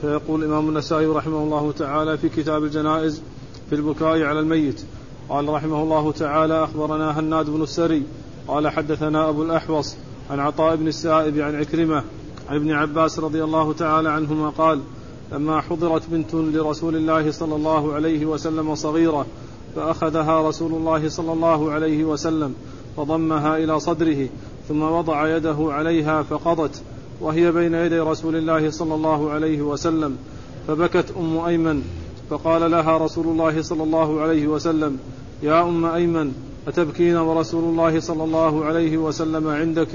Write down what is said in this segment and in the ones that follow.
فيقول الإمام النسائي رحمه الله تعالى في كتاب الجنائز في البكاء على الميت. قال رحمه الله تعالى أخبرنا هناد بن السري قال حدثنا أبو الأحوص عن عطاء بن السائب عن عكرمة عن ابن عباس رضي الله تعالى عنهما قال لما حضرت بنت لرسول الله صلى الله عليه وسلم صغيرة فأخذها رسول الله صلى الله عليه وسلم فضمها إلى صدره ثم وضع يده عليها فقضت. وهي بين يدي رسول الله صلى الله عليه وسلم فبكت أم أيمن فقال لها رسول الله صلى الله عليه وسلم يا أم أيمن أتبكين ورسول الله صلى الله عليه وسلم عندك؟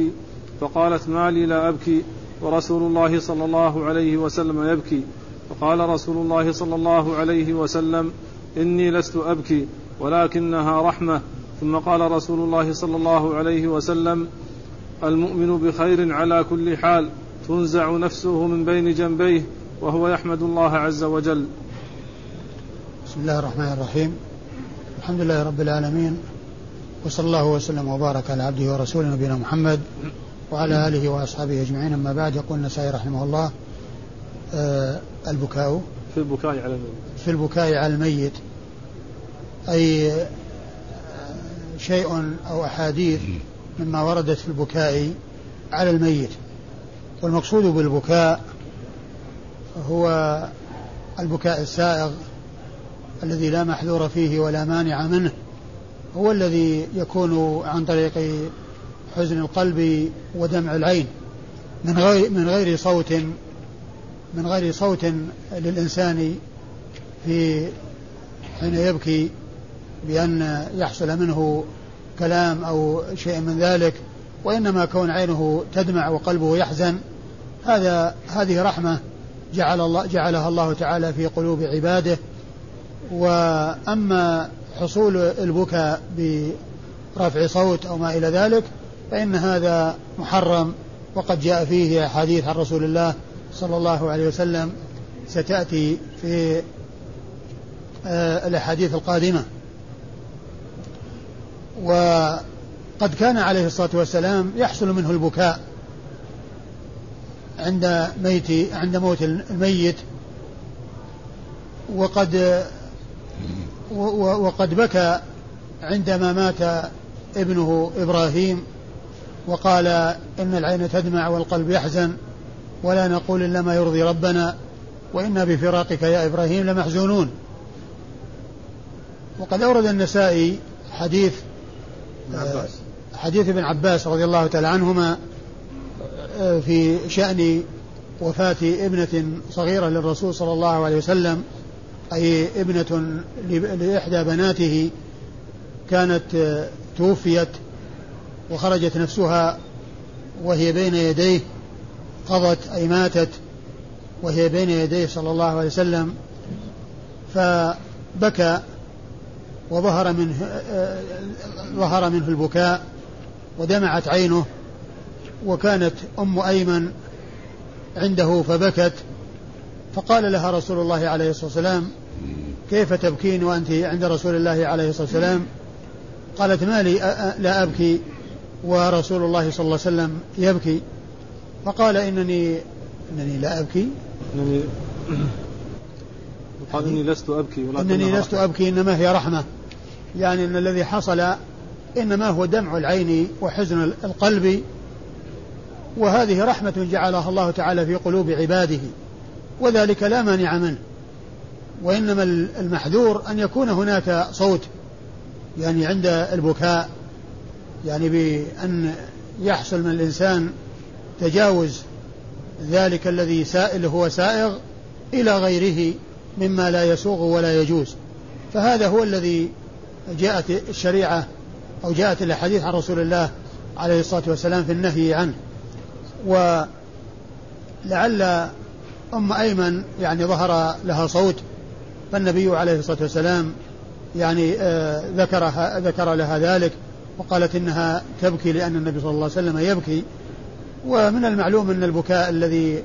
فقالت ما لي لا أبكي ورسول الله صلى الله عليه وسلم يبكي. فقال رسول الله صلى الله عليه وسلم إني لست أبكي ولكنها رحمة. ثم قال رسول الله صلى الله عليه وسلم المؤمن بخير على كل حال تنزع نفسه من بين جنبيه وهو يحمد الله عز وجل. بسم الله الرحمن الرحيم. الحمد لله رب العالمين وصلى الله وسلم وبارك على عبده ورسوله نبينا محمد وعلى آله وأصحابه أجمعين. أما بعد يقول النسائي رحمه الله آه البكاء. في البكاء على الميت. في البكاء على الميت. أي شيء أو أحاديث مما وردت في البكاء على الميت. والمقصود بالبكاء هو البكاء السائغ الذي لا محذور فيه ولا مانع منه. هو الذي يكون عن طريق حزن القلب ودمع العين. من غير من غير صوت من غير صوت للإنسان في حين يبكي بأن يحصل منه كلام أو شيء من ذلك وإنما كون عينه تدمع وقلبه يحزن هذا هذه رحمة جعل الله جعلها الله تعالى في قلوب عباده. وأما حصول البكاء برفع صوت أو ما إلى ذلك فإن هذا محرم. وقد جاء فيه أحاديث عن رسول الله صلى الله عليه وسلم ستأتي في آه، الأحاديث القادمة. وقد كان عليه الصلاة والسلام يحصل منه البكاء عند ميت عند موت الميت. وقد وقد بكى عندما مات ابنه إبراهيم وقال إن العين تدمع والقلب يحزن ولا نقول إلا ما يرضي ربنا وإنا بفراقك يا إبراهيم لمحزونون. وقد أورد النسائي حديث عباس حديث ابن عباس رضي الله تعالى عنهما آه، في شأن وفاة ابنة صغيرة للرسول صلى الله عليه وسلم أي ابنة لإحدى بناته كانت آه، توفيت وخرجت نفسها وهي بين يديه قضت أي ماتت وهي بين يديه صلى الله عليه وسلم فبكى وظهر منه آه، ظهر منه البكاء ودمعت عينه وكانت أم أيمن عنده فبكت فقال لها رسول الله عليه الصلاة والسلام كيف تبكين وأنت عند رسول الله عليه الصلاة والسلام؟ قالت ما لي لا أبكي ورسول الله صلى الله عليه وسلم يبكي. فقال إنني إنني لا أبكي. إنني قال إني لست أبكي إنني لست أبكي إنما هي رحمة. يعني أن الذي حصل إنما هو دمع العين وحزن القلب. وهذه رحمة جعلها الله تعالى في قلوب عباده وذلك لا مانع منه. وإنما المحذور أن يكون هناك صوت يعني عند البكاء يعني بأن يحصل من الإنسان تجاوز ذلك الذي سائل هو سائغ إلى غيره مما لا يسوغ ولا يجوز. فهذا هو الذي جاءت الشريعة أو جاءت الأحاديث عن رسول الله عليه الصلاة والسلام في النهي عنه. ولعل أم أيمن يعني ظهر لها صوت فالنبي عليه الصلاة والسلام يعني آه ذكرها ذكر لها ذلك وقالت إنها تبكي لأن النبي صلى الله عليه وسلم يبكي. ومن المعلوم أن البكاء الذي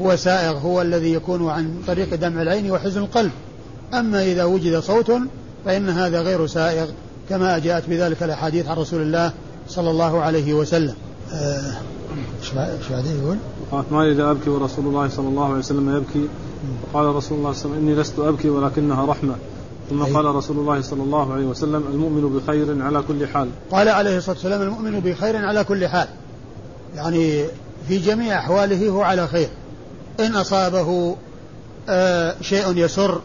هو سائغ هو الذي يكون عن طريق دمع العين وحزن القلب. أما إذا وجد صوت فإن هذا غير سائغ. كما جاءت بذلك الأحاديث عن رسول الله صلى الله عليه وسلم. إيش بعدين يقول؟ قالت ما إذا أبكي ورسول الله صلى الله عليه وسلم يبكي. فقال رسول الله صلى الله عليه وسلم إني لست أبكي ولكنها رحمة. ثم أي. قال رسول الله صلى الله عليه وسلم المؤمن بخير على كل حال. قال عليه الصلاة والسلام المؤمن بخير على كل حال. يعني في جميع أحواله هو على خير. إن أصابه آه شيء يسر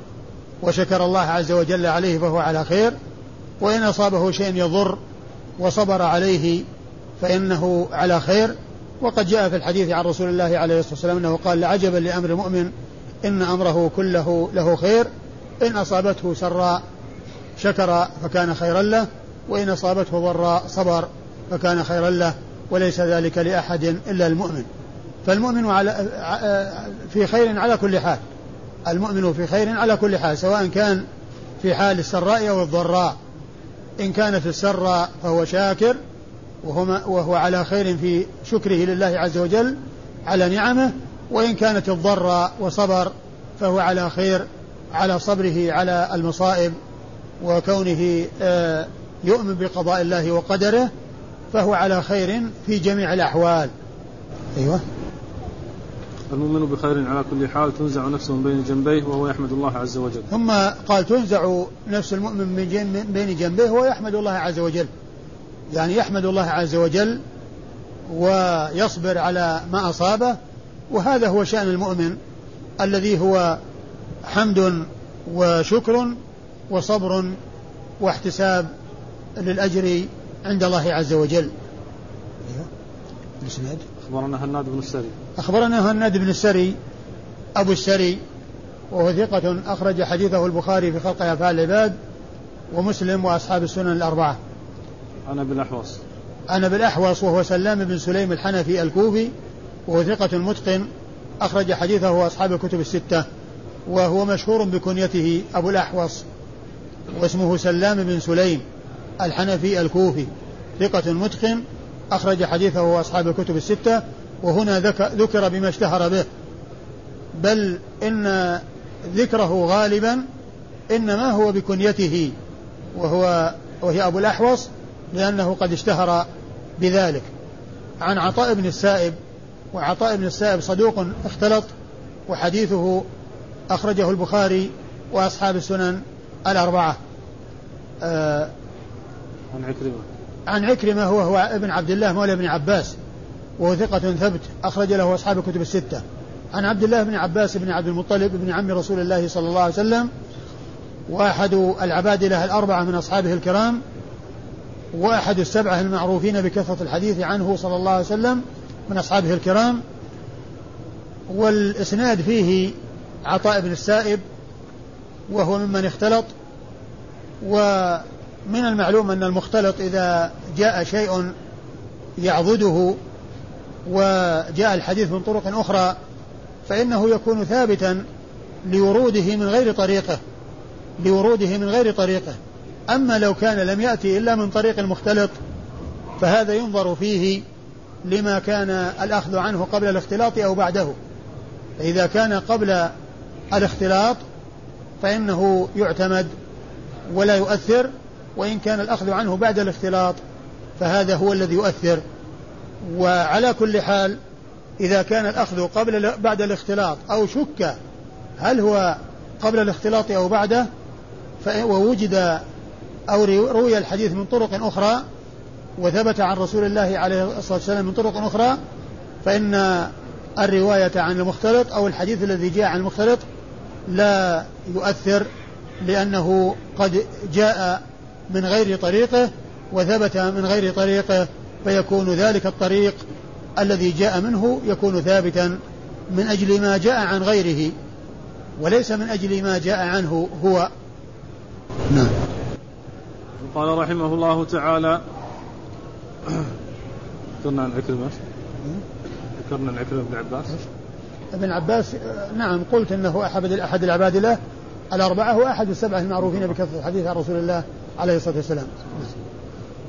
وشكر الله عز وجل عليه فهو على خير. وإن أصابه شيء يضر وصبر عليه فإنه على خير. وقد جاء في الحديث عن رسول الله عليه الصلاة والسلام أنه قال لعجبا لأمر المؤمن إن أمره كله له خير. إن أصابته سراء شكر فكان خيرا له وإن أصابته ضراء صبر فكان خيرا له وليس ذلك لأحد إلا المؤمن. فالمؤمن على في خير على كل حال. المؤمن في خير على كل حال سواء كان في حال السراء أو الضراء. إن كان في السراء فهو شاكر وهو, وهو على خير في شكره لله عز وجل على نعمه وإن كانت الضراء وصبر فهو على خير على صبره على المصائب وكونه آه، يؤمن بقضاء الله وقدره فهو على خير في جميع الأحوال. أيوة. المؤمن بخير على كل حال تنزع نفسه من بين جنبيه وهو يحمد الله عز وجل. ثم قال تنزع نفس المؤمن من بين جنبيه ويحمد الله عز وجل. يعني يحمد الله عز وجل ويصبر على ما أصابه وهذا هو شأن المؤمن الذي هو حمد وشكر وصبر واحتساب للأجر عند الله عز وجل. الإسناد أخبرنا هناد بن السري. أخبرنا هناد بن السري أبو السري وهو ثقة أخرج حديثه البخاري في خلق أفعال العباد ومسلم وأصحاب السنن الأربعة. أنا بالأحوص أنا بالأحوص وهو سلام بن سليم الحنفي الكوفي وهو ثقة متقن أخرج حديثه أصحاب الكتب الستة وهو مشهور بكنيته أبو الأحوص واسمه سلام بن سليم الحنفي الكوفي ثقة متقن أخرج حديثه أصحاب الكتب الستة وهنا ذك- ذكر بما اشتهر به. بل إن ذكره غالبا إنما هو بكنيته وهو وهي أبو الأحوص لأنه قد اشتهر بذلك. عن عطاء بن السائب وعطاء بن السائب صدوق اختلط وحديثه أخرجه البخاري وأصحاب السنن الأربعة. آه عن عكرمة. عن عكرمة هو هو ابن عبد الله مولى ابن عباس. وهو ثقة ثبت أخرج له أصحاب الكتب الستة. عن عبد الله بن عباس بن عبد المطلب بن عم رسول الله صلى الله عليه وسلم وأحد العبادلة الأربعة من أصحابه الكرام وأحد السبعة المعروفين بكثرة الحديث عنه صلى الله عليه وسلم من أصحابه الكرام. والإسناد فيه عطاء بن السائب وهو ممن اختلط ومن المعلوم أن المختلط إذا جاء شيء يعضده وجاء الحديث من طرق أخرى فإنه يكون ثابتا لوروده من غير طريقة لوروده من غير طريقة. أما لو كان لم يأتي إلا من طريق المختلط فهذا ينظر فيه لما كان الأخذ عنه قبل الاختلاط أو بعده. فإذا كان قبل الاختلاط فإنه يعتمد ولا يؤثر وإن كان الأخذ عنه بعد الاختلاط فهذا هو الذي يؤثر. وعلى كل حال إذا كان الأخذ قبل بعد الاختلاط أو شك هل هو قبل الاختلاط أو بعده ووجد أو روي الحديث من طرق أخرى وثبت عن رسول الله عليه الصلاة والسلام من طرق أخرى فإن الرواية عن المختلط أو الحديث الذي جاء عن المختلط لا يؤثر لأنه قد جاء من غير طريقه وثبت من غير طريقه. فيكون ذلك الطريق الذي جاء منه يكون ثابتا من أجل ما جاء عن غيره وليس من أجل ما جاء عنه هو. نعم. قال رحمه الله تعالى ذكرنا عن عكرمة ذكرنا عن عكرمة بن عباس. ابن عباس نعم قلت إنه أحد أحد العبادله الأربعة واحد السبعة المعروفين بكثرة الحديث عن رسول الله عليه الصلاة والسلام.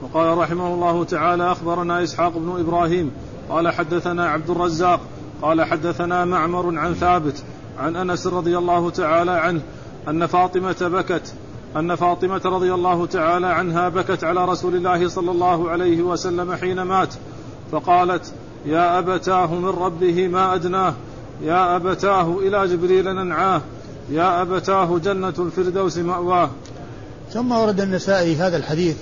وقال رحمه الله تعالى أخبرنا إسحاق بن إبراهيم قال حدثنا عبد الرزاق قال حدثنا معمر عن ثابت عن أنس رضي الله تعالى عنه أن فاطمة بكت أن فاطمة رضي الله تعالى عنها بكت على رسول الله صلى الله عليه وسلم حين مات فقالت يا أبتاه من ربه ما أدناه يا أبتاه إلى جبريل ننعاه يا أبتاه جنة الفردوس مأواه. ثم ورد النسائي هذا الحديث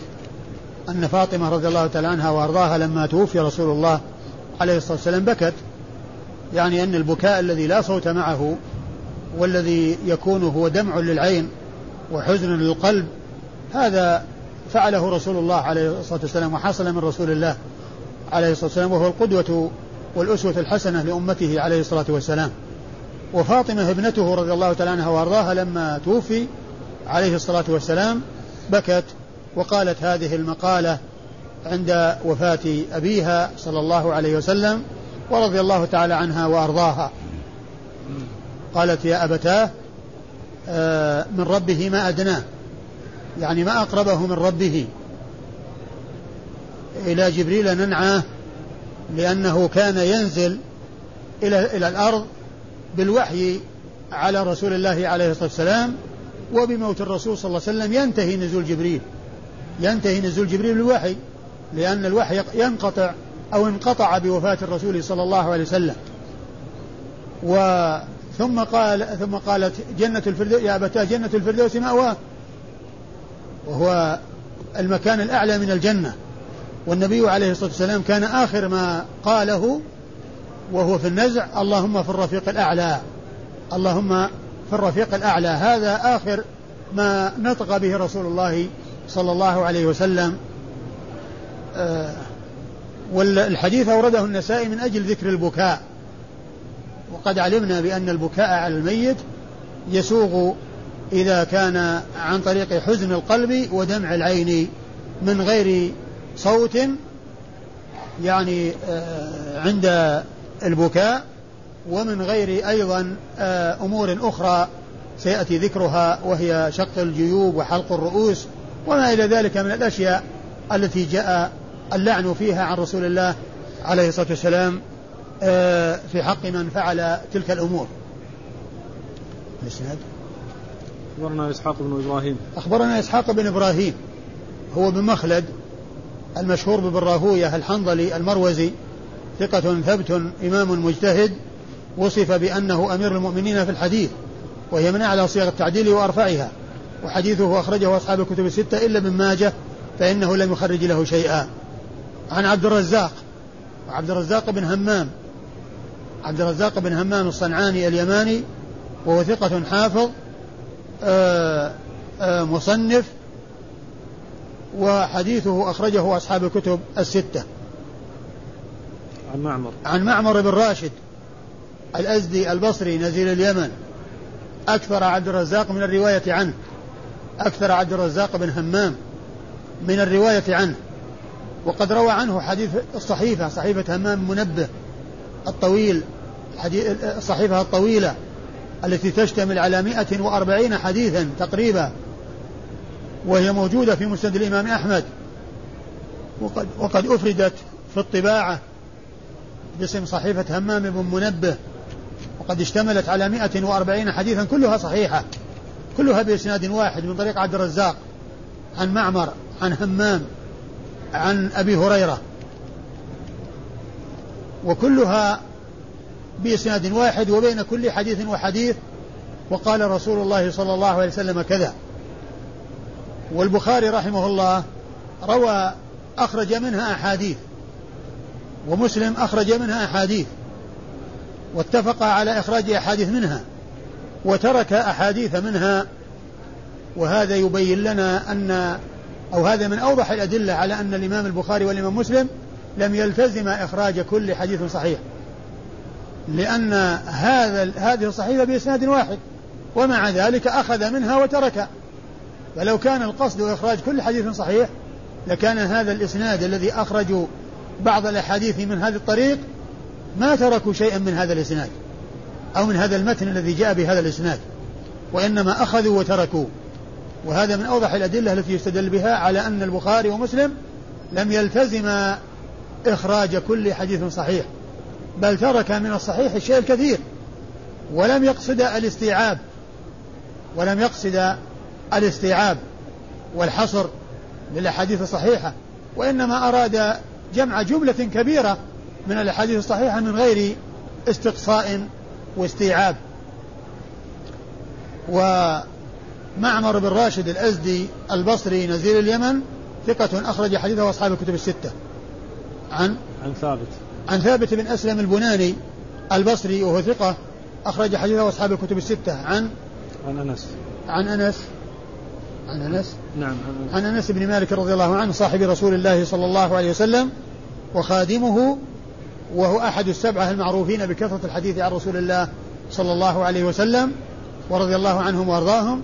أن فاطمة رضي الله تعالى عنها وأرضاها لما توفي رسول الله عليه الصلاة والسلام بكت. يعني أن البكاء الذي لا صوت معه والذي يكون هو دمع للعين وحزن للقلب هذا فعله رسول الله عليه الصلاة والسلام وحصل من رسول الله عليه الصلاة والسلام وهو القدوة والأسوة الحسنة لأمته عليه الصلاة والسلام. وفاطمة ابنته رضي الله تعالى عنها وأرضاها لما توفي عليه الصلاة والسلام بكت. وقالت هذه المقالة عند وفاة أبيها صلى الله عليه وسلم ورضي الله تعالى عنها وأرضاها. قالت يا أبتاه آه، من ربه ما أدناه. يعني ما أقربه من ربه. إلى جبريل ننعاه لأنه كان ينزل إلى إلى الأرض بالوحي على رسول الله عليه الصلاة والسلام وبموت الرسول صلى الله عليه وسلم ينتهي نزول جبريل. ينتهي نزول جبريل بالوحي لأن الوحي ينقطع أو انقطع بوفاة الرسول صلى الله عليه وسلم. و ثم قال ثم قالت جنة الفردوس يا أبتاه جنة الفردوس مأواه وهو المكان الأعلى من الجنة. والنبي عليه الصلاة والسلام كان آخر ما قاله وهو في النزع اللهم في الرفيق الأعلى. اللهم في الرفيق الأعلى. هذا آخر ما نطق به رسول الله صلى الله عليه وسلم آه والحديث أورده النسائي من أجل ذكر البكاء. وقد علمنا بأن البكاء على الميت يسوغ إذا كان عن طريق حزن القلب ودمع العين من غير صوت يعني آه، عند البكاء ومن غير أيضا آه، أمور أخرى سيأتي ذكرها وهي شق الجيوب وحلق الرؤوس. وما إلى ذلك من الأشياء التي جاء اللعن فيها عن رسول الله عليه الصلاة والسلام آه، في حق من فعل تلك الأمور. الإسناد؟ أخبرنا إسحاق بن إبراهيم. أخبرنا إسحاق بن إبراهيم. هو بن مخلد المشهور ببن راهوية الحنظلي المروزي ثقة ثبت إمام مجتهد وصف بأنه أمير المؤمنين في الحديث وهي من أعلى صيغ التعديل وأرفعها. وحديثه أخرجه أصحاب الكتب الستة إلا ابن ماجه فإنه لم يخرج له شيئا. عن عبد الرزاق وعبد الرزاق بن همام. عبد الرزاق بن همام الصنعاني اليماني وهو ثقة حافظ آآ آه، آآ آه، مصنف وحديثه أخرجه أصحاب الكتب الستة. عن معمر. عن معمر بن راشد الأزدي البصري نزيل اليمن. أكثر عبد الرزاق من الرواية عنه. أكثر عبد الرزاق بن همام من الرواية عنه وقد روى عنه حديث الصحيفة صحيفة همام منبه الطويل الصحيفة الطويلة التي تشتمل على 140 حديثا تقريبا وهي موجودة في مسند الإمام أحمد. وقد, وقد أفردت في الطباعة باسم صحيفة همام بن منبه وقد اشتملت على 140 حديثا كلها صحيحة. كلها بإسناد واحد من طريق عبد الرزاق عن معمر عن همام عن أبي هريرة. وكلها بإسناد واحد وبين كل حديث وحديث وقال رسول الله صلى الله عليه وسلم كذا. والبخاري رحمه الله روى أخرج منها أحاديث ومسلم أخرج منها أحاديث واتفق على إخراج أحاديث منها. وترك أحاديث منها وهذا يبين لنا أن أو هذا من أوضح الأدلة على أن الإمام البخاري والإمام مسلم لم يلتزم إخراج كل حديث صحيح. لأن هذا هذه الصحيفة بإسناد واحد ومع ذلك أخذ منها وترك. فلو كان القصد إخراج كل حديث صحيح لكان هذا الإسناد الذي أخرجوا بعض الأحاديث من هذا الطريق ما تركوا شيئا من هذا الإسناد. أو من هذا المتن الذي جاء بهذا الإسناد وإنما أخذوا وتركوا وهذا من أوضح الأدلة التي يستدل بها على أن البخاري ومسلم لم يلتزم إخراج كل حديث صحيح بل ترك من الصحيح الشيء الكثير ولم يقصد الاستيعاب ولم يقصد الاستيعاب والحصر للأحاديث الصحيحة وإنما أراد جمع جملة كبيرة من الأحاديث الصحيحة من غير استقصاء واستيعاب. ومعمر بن راشد الأزدي البصري نزيل اليمن ثقة أخرج حديثه أصحاب الكتب الستة. عن؟ عن ثابت. عن ثابت بن أسلم البناني البصري وهو ثقة أخرج حديثه أصحاب الكتب الستة. عن؟ عن أنس. عن أنس. عن أنس. نعم عن أنس بن مالك رضي الله عنه صاحب رسول الله صلى الله عليه وسلم وخادمه وهو أحد السبعة المعروفين بكثرة الحديث عن رسول الله صلى الله عليه وسلم ورضي الله عنهم وأرضاهم.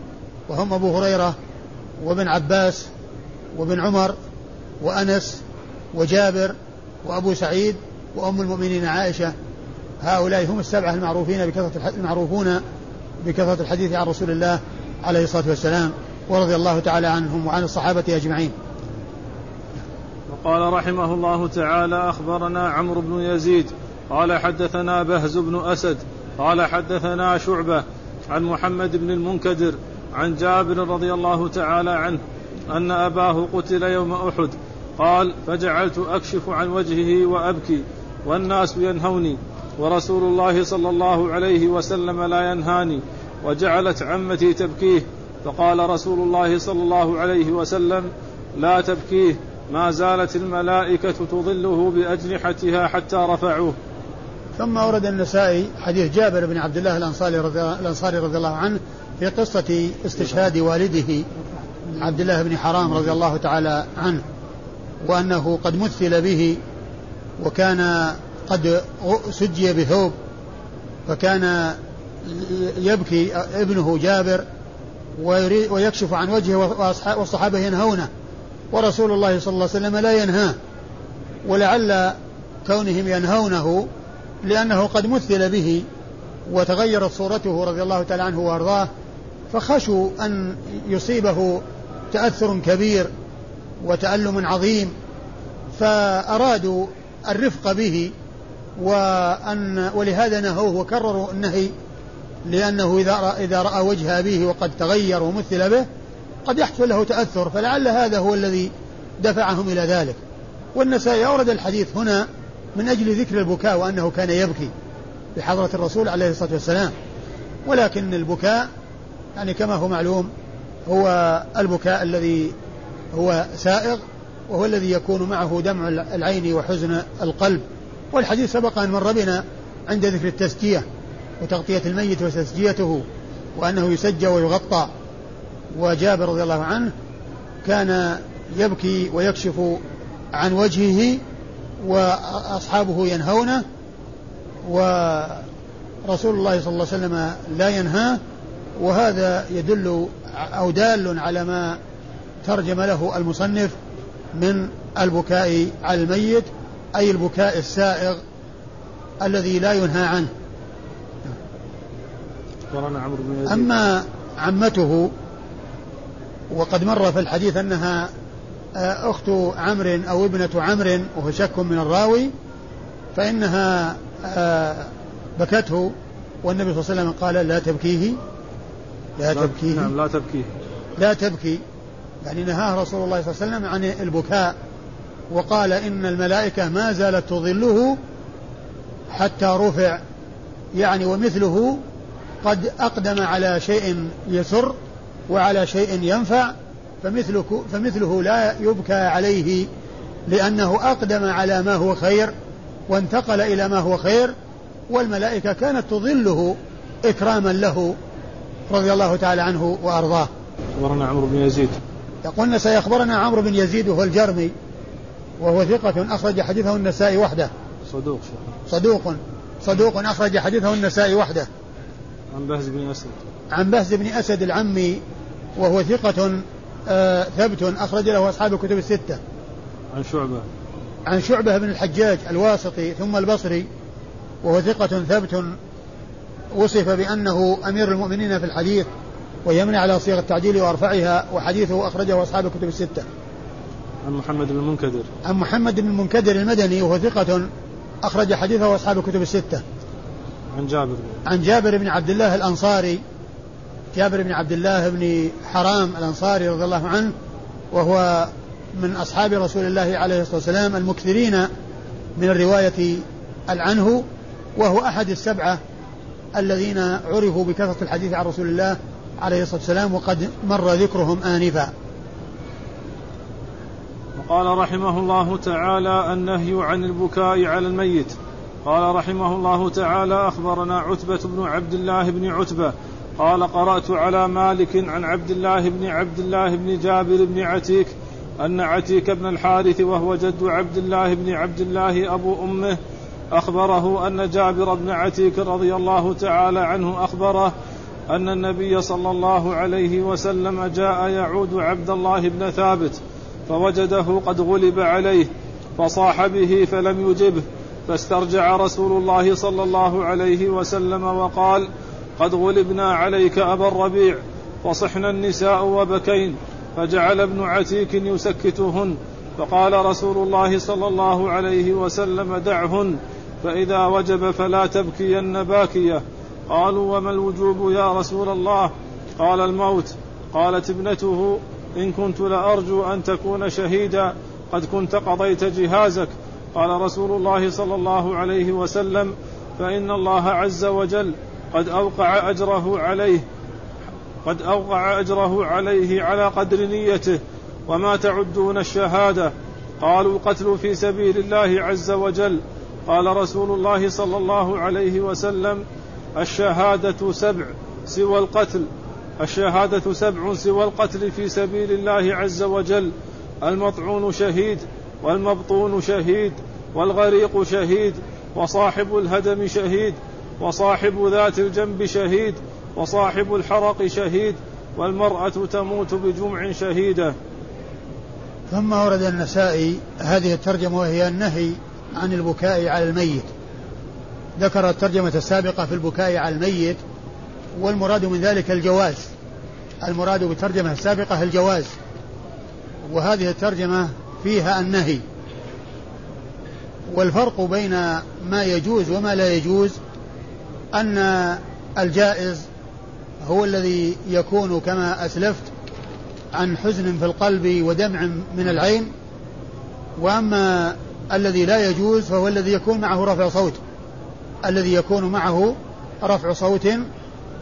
وهم أبو هريرة وابن عباس وابن عمر وأنس وجابر وأبو سعيد وأم المؤمنين عائشة. هؤلاء هم السبعة المعروفين بكثرة المعروفون بكثرة الحديث عن رسول الله عليه الصلاة والسلام ورضي الله تعالى عنهم وعن الصحابة أجمعين. وقال رحمه الله تعالى أخبرنا عمرو بن يزيد قال حدثنا بهز بن أسد قال حدثنا شعبة عن محمد بن المنكدر عن جابر رضي الله تعالى عنه أن أباه قتل يوم أحد قال فجعلت أكشف عن وجهه وأبكي والناس ينهوني ورسول الله صلى الله عليه وسلم لا ينهاني وجعلت عمتي تبكيه فقال رسول الله صلى الله عليه وسلم لا تبكيه ما زالت الملائكة تظله بأجنحتها حتى رفعوه. ثم ورد النسائي حديث جابر بن عبد الله الأنصاري رضي, الأنصاري رضي الله عنه في قصة استشهاد والده عبد الله بن حرام رضي الله تعالى عنه وأنه قد مثل به وكان قد سجي بثوب فكان يبكي ابنه جابر ويكشف عن وجهه والصحابة ينهونه. ورسول الله صلى الله عليه وسلم لا ينهاه ولعل كونهم ينهونه لأنه قد مثل به وتغيرت صورته رضي الله تعالى عنه وأرضاه فخشوا أن يصيبه تأثر كبير وتألم عظيم فأرادوا الرفق به وأن ولهذا نهوه وكرروا النهي لأنه إذا رأى, إذا رأى وجه أبيه وقد تغير ومثل به قد يحصل له تأثر فلعل هذا هو الذي دفعهم إلى ذلك. والنسائي أورد الحديث هنا من أجل ذكر البكاء وأنه كان يبكي بحضرة الرسول عليه الصلاة والسلام. ولكن البكاء يعني كما هو معلوم هو البكاء الذي هو سائغ وهو الذي يكون معه دمع العين وحزن القلب. والحديث سبق أن مر بنا عند ذكر التسجية وتغطية الميت وتسجيته وأنه يسجى ويغطى. وجابر رضي الله عنه كان يبكي ويكشف عن وجهه وأصحابه ينهونه ورسول الله صلى الله عليه وسلم لا ينهاه وهذا يدل أو دال على ما ترجم له المصنف من البكاء على الميت أي البكاء السائغ الذي لا ينهى عنه. أما عمته وقد مر في الحديث أنها آه، أخت عمرو أو ابنة عمرو وهو شك من الراوي فإنها آه، بكته والنبي صلى الله عليه وسلم قال لا تبكيه لا تبكيه. نعم لا تبكيه. لا تبكي. يعني نهاه رسول الله صلى الله عليه وسلم عن البكاء وقال إن الملائكة ما زالت تظله حتى رفع. يعني ومثله قد أقدم على شيء يسر وعلى شيء ينفع فمثله, فمثله لا يبكى عليه لأنه أقدم على ما هو خير وانتقل إلى ما هو خير والملائكة كانت تظله إكراما له رضي الله تعالى عنه وأرضاه. أخبرنا عمرو بن يزيد. يقولنا سيخبرنا عمرو بن يزيد وهو الجرمي وهو ثقة أخرج حديثه النسائي وحده. صدوق. صدوق. صدوق أخرج حديثه النسائي وحده. عن بهز بن أسد عن بهز بن أسد العمي وهو ثقة آه ثبت أخرج له أصحاب الكتب الستة. عن شعبة. عن شعبة بن الحجاج الواسطي ثم البصري وهو ثقة ثبت. وصف بأنه أمير المؤمنين في الحديث ويمنع على صيغ التعديل وأرفعها وحديثه أخرجه أصحاب الكتب الستة. عن محمد بن المنكدر. عن محمد بن المنكدر المدني وهو ثقة أخرج حديثه أصحاب الكتب الستة. عن جابر. عن جابر بن عبد الله الأنصاري جابر بن عبد الله بن حرام الأنصاري رضي الله عنه وهو من أصحاب رسول الله عليه الصلاة والسلام المكثرين من الرواية عنه وهو أحد السبعة الذين عرفوا بكثرة الحديث عن رسول الله عليه الصلاة والسلام وقد مر ذكرهم آنفا. وقال رحمه الله تعالى النهي عن البكاء على الميت. قال رحمه الله تعالى أخبرنا عتبة بن عبد الله بن عتبة قال قرأت على مالك عن عبد الله بن عبد الله بن جابر بن عتيك أن عتيك بن الحارث وهو جد عبد الله بن عبد الله أبو أمه أخبره أن جابر بن عتيك رضي الله تعالى عنه أخبره أن النبي صلى الله عليه وسلم جاء يعود عبد الله بن ثابت فوجده قد غلب عليه فصاح به فلم يجبه فاسترجع رسول الله صلى الله عليه وسلم وقال قد غلبنا عليك أبا الربيع فصحنا النساء وبكين فجعل ابن عتيك يسكتهن فقال رسول الله صلى الله عليه وسلم دعهن فإذا وجب فلا تبكين باكية. قالوا وما الوجوب يا رسول الله؟ قال الموت. قالت ابنته إن كنت لأرجو أن تكون شهيدا قد كنت قضيت جهازك. قال رسول الله صلى الله عليه وسلم فإن الله عز وجل قد أوقع أجره عليه قد أوقع أجره عليه على قدر نيته وما تعدون الشهادة. قالوا القتل في سبيل الله عز وجل. قال رسول الله صلى الله عليه وسلم الشهادة سبع سوى القتل الشهادة سبع سوى القتل في سبيل الله عز وجل. المطعون شهيد والمبطون شهيد والغريق شهيد وصاحب الهدم شهيد وصاحب ذات الجنب شهيد وصاحب الحرق شهيد والمرأة تموت بجمع شهيدة. ثم ورد النسائي هذه الترجمة وهي النهي عن البكاء على الميت. ذكر الترجمة السابقة في البكاء على الميت والمراد من ذلك الجواز. المراد بالترجمة السابقة الجواز. وهذه الترجمة فيها النهي. والفرق بين ما يجوز وما لا يجوز أن الجائز هو الذي يكون كما أسلفت عن حزن في القلب ودمع من العين وأما الذي لا يجوز فهو الذي يكون معه رفع صوت. الذي يكون معه رفع صوت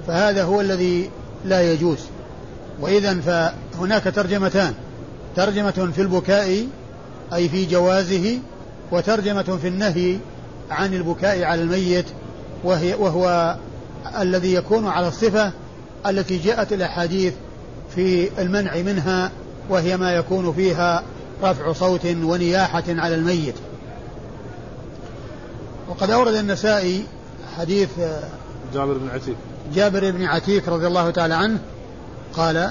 فهذا هو الذي لا يجوز. وإذا فهناك ترجمتان. ترجمة في البكاء أي في جوازه وترجمة في النهي عن البكاء على الميت وهي وهو الذي يكون على الصفة التي جاءت الأحاديث في المنع منها وهي ما يكون فيها رفع صوت ونياحة على الميت. وقد أورد النسائي حديث جابر بن عتيق. جابر بن عتيق رضي الله تعالى عنه قال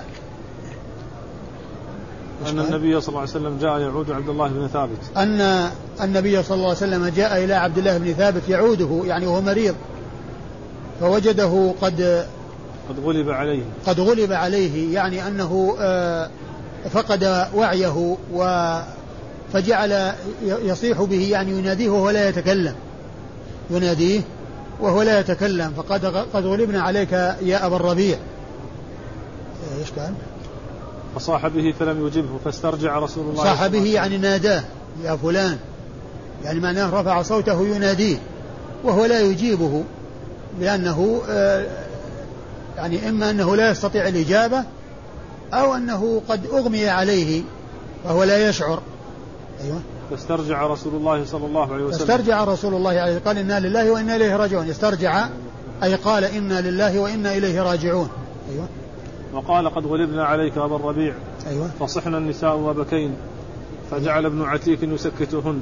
أن النبي صلى الله عليه وسلم جاء يعود عبد الله بن ثابت. أن النبي صلى الله عليه وسلم جاء إلى عبد الله بن ثابت يعوده يعني وهو مريض. فوجده قد قد غلب عليه. قد غلب عليه يعني أنه آه، فقد وعيه و فجعل يصيح به يعني يناديه وهو لا يتكلم. يناديه وهو لا يتكلم فقد قد غلبنا عليك يا أبا الربيع. إيش كان؟ فصاح به فلم يجبه فاسترجع رسول الله صاح به يعني ناداه يا فلان. يعني معناه رفع صوته يناديه وهو لا يجيبه لأنه آه، يعني إما أنه لا يستطيع الإجابة أو أنه قد أغمي عليه وهو لا يشعر. أيوة. فاسترجع رسول الله صلى الله عليه وسلم. فاسترجع رسول الله عليه قال إنا لله وإنا إليه راجعون. استرجع أي قال إنا لله وإنا إليه راجعون. أيوة. وقال قد غلبنا عليك أبا الربيع. أيوة. فصحنا النساء وبكين فجعل ابن عتيك يسكتهن.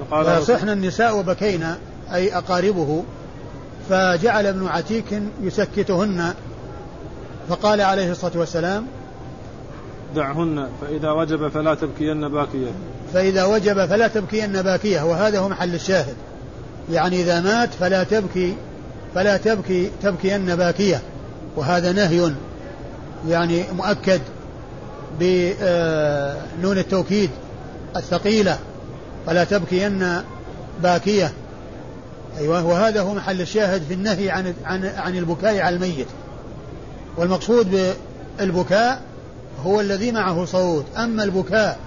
فقال فصحنا النساء وبكينا أي أقاربه فجعل ابن عتيك يسكتهن. فقال عليه الصلاة والسلام دعهن فإذا وجب فلا تبكين باكية. فإذا وجب فلا تبكين باكية. وهذا هو محل الشاهد. يعني إذا مات فلا تبكي فلا تبكي تبكين باكية. وهذا نهي. يعني مؤكد بنون التوكيد الثقيلة فلا تبكين باكية. أيوة وهذا هو محل الشاهد في النهي عن عن عن البكاء على الميت. والمقصود بالبكاء هو الذي معه صوت. أما البكاء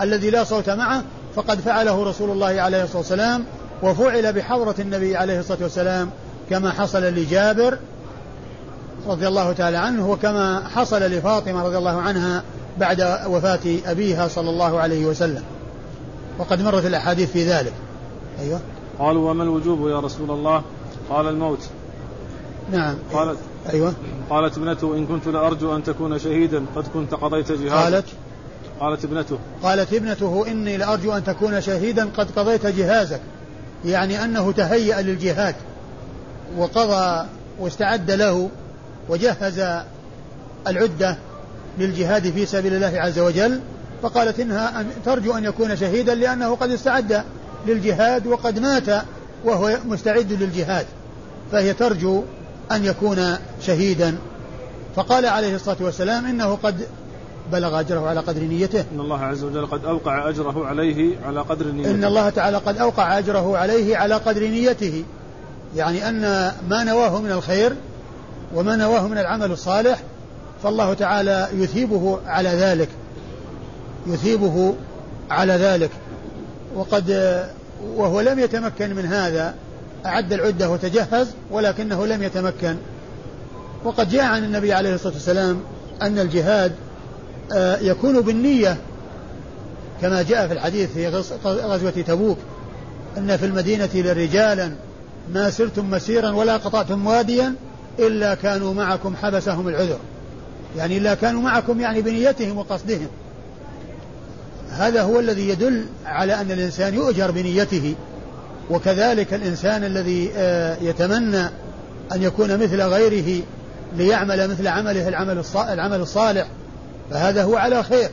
الذي لا صوت معه فقد فعله رسول الله عليه الصلاة والسلام وفعل بحضرة النبي عليه الصلاة والسلام كما حصل لجابر رضي الله تعالى عنه وكما حصل لفاطمة رضي الله عنها بعد وفاة أبيها صلى الله عليه وسلم. وقد مرت الأحاديث في ذلك. أيوة. قالوا وما الوجوب يا رسول الله؟ قال الموت. نعم. قالت أيوة. قالت ابنته إن كنت لأرجو أن تكون شهيدا قد كنت قضيت جهادا قالت؟ قالت ابنته. قالت ابنته إني لأرجو أن تكون شهيدا قد قضيت جهازك. يعني أنه تهيأ للجهاد وقضى واستعد له وجهز العدة للجهاد في سبيل الله عز وجل فقالت إنها أن ترجو أن يكون شهيدا لأنه قد استعد للجهاد وقد مات وهو مستعد للجهاد فهي ترجو أن يكون شهيدا. فقال عليه الصلاة والسلام إنه قد بلغ أجره على قدر نيته. إن الله عز وجل قد أوقع أجره عليه على قدر نيته. إن الله تعالى قد أوقع أجره عليه على قدر نيته يعني أن ما نواه من الخير وما نواه من العمل الصالح فالله تعالى يثيبه على ذلك يثيبه على ذلك. وقد وهو لم يتمكن من هذا أعد العدة وتجهز ولكنه لم يتمكن. وقد جاء عن النبي عليه الصلاة والسلام أن الجهاد آه، يكون بالنية كما جاء في الحديث في غزوة تبوك أن في المدينة لرجالا ما سرتم مسيرا ولا قطعتم واديا إلا كانوا معكم حبسهم العذر. يعني إلا كانوا معكم يعني بنيتهم وقصدهم. هذا هو الذي يدل على أن الإنسان يؤجر بنيته وكذلك الإنسان الذي آه، يتمنى أن يكون مثل غيره ليعمل مثل عمله العمل العمل الصالح. فهذا هو على خير.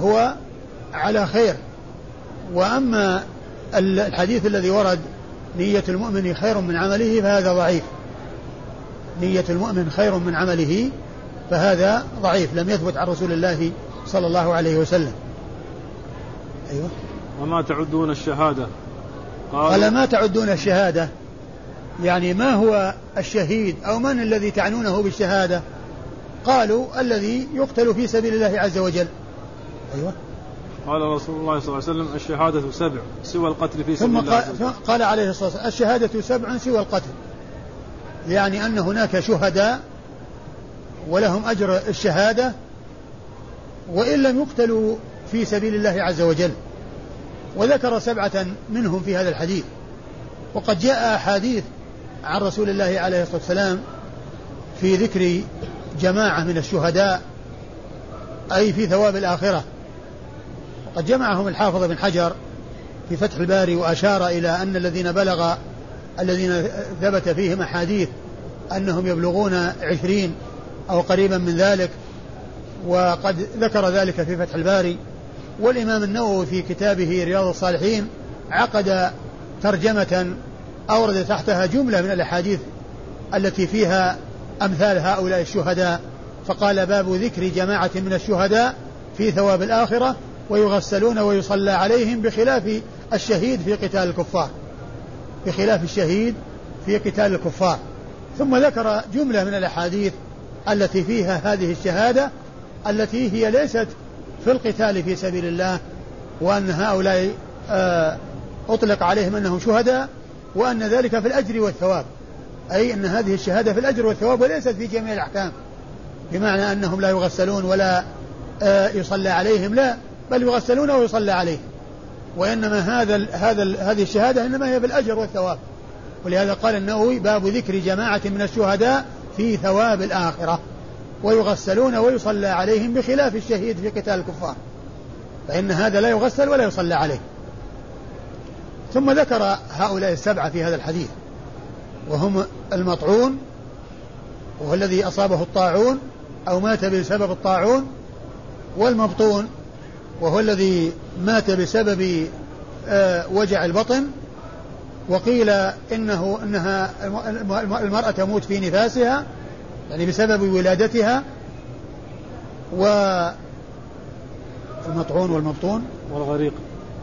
هو على خير. وأما الحديث الذي ورد نية المؤمن خير من عمله فهذا ضعيف. نية المؤمن خير من عمله فهذا ضعيف لم يثبت عن رسول الله صلى الله عليه وسلم. أيوة. وما تعدون الشهادة؟ قال ما تعدون الشهادة؟ يعني ما هو الشهيد؟ أو من الذي تعنونه بالشهادة؟ قالوا الذي يقتل في سبيل الله عز وجل. أيوة. قال رسول الله صلى الله عليه وسلم الشهادة سبع سوى القتل في سبيل الله ثم قال عليه الصلاة والسلام الشهادة سبع سوى القتل. يعني أن هناك شهداء ولهم أجر الشهادة وإن لم يقتلوا في سبيل الله عز وجل. وذكر سبعة منهم في هذا الحديث. وقد جاء أحاديث عن رسول الله عليه الصلاة والسلام في ذكر جماعة من الشهداء أي في ثواب الآخرة. وقد جمعهم الحافظ بن حجر في فتح الباري وأشار إلى أن الذين بلغ الذين ثبت فيهم أحاديث أنهم يبلغون عشرين أو قريبا من ذلك وقد ذكر ذلك في فتح الباري. والإمام النووي في كتابه رياض الصالحين عقد ترجمة أورد تحتها جملة من الأحاديث التي فيها أمثال هؤلاء الشهداء. فقال باب ذكر جماعة من الشهداء في ثواب الآخرة ويغسلون ويصلى عليهم بخلاف الشهيد في قتال الكفار. بخلاف الشهيد في قتال الكفار. ثم ذكر جملة من الأحاديث التي فيها هذه الشهادة التي هي ليست في القتال في سبيل الله وأن هؤلاء آه، أطلق عليهم أنهم شهداء وأن ذلك في الأجر والثواب. أي أن هذه الشهادة في الأجر والثواب وليست في جميع الأحكام بمعنى أنهم لا يغسلون ولا آه، يصلى عليهم لا بل يغسلون ويصلى عليهم. وإنما هذا هذا هذه الشهادة إنما هي بالأجر والثواب. ولهذا قال النووي باب ذكر جماعة من الشهداء في ثواب الآخرة. ويغسلون ويصلى عليهم بخلاف الشهيد في قتال الكفار. فإن هذا لا يغسل ولا يصلى عليه. ثم ذكر هؤلاء السبعة في هذا الحديث. وهم المطعون وهو الذي أصابه الطاعون أو مات بسبب الطاعون والمبطون وهو الذي مات بسبب آه، وجع البطن وقيل إنه إنها المرأة تموت في نفاسها يعني بسبب ولادتها و المطعون والمبطون. والغريق.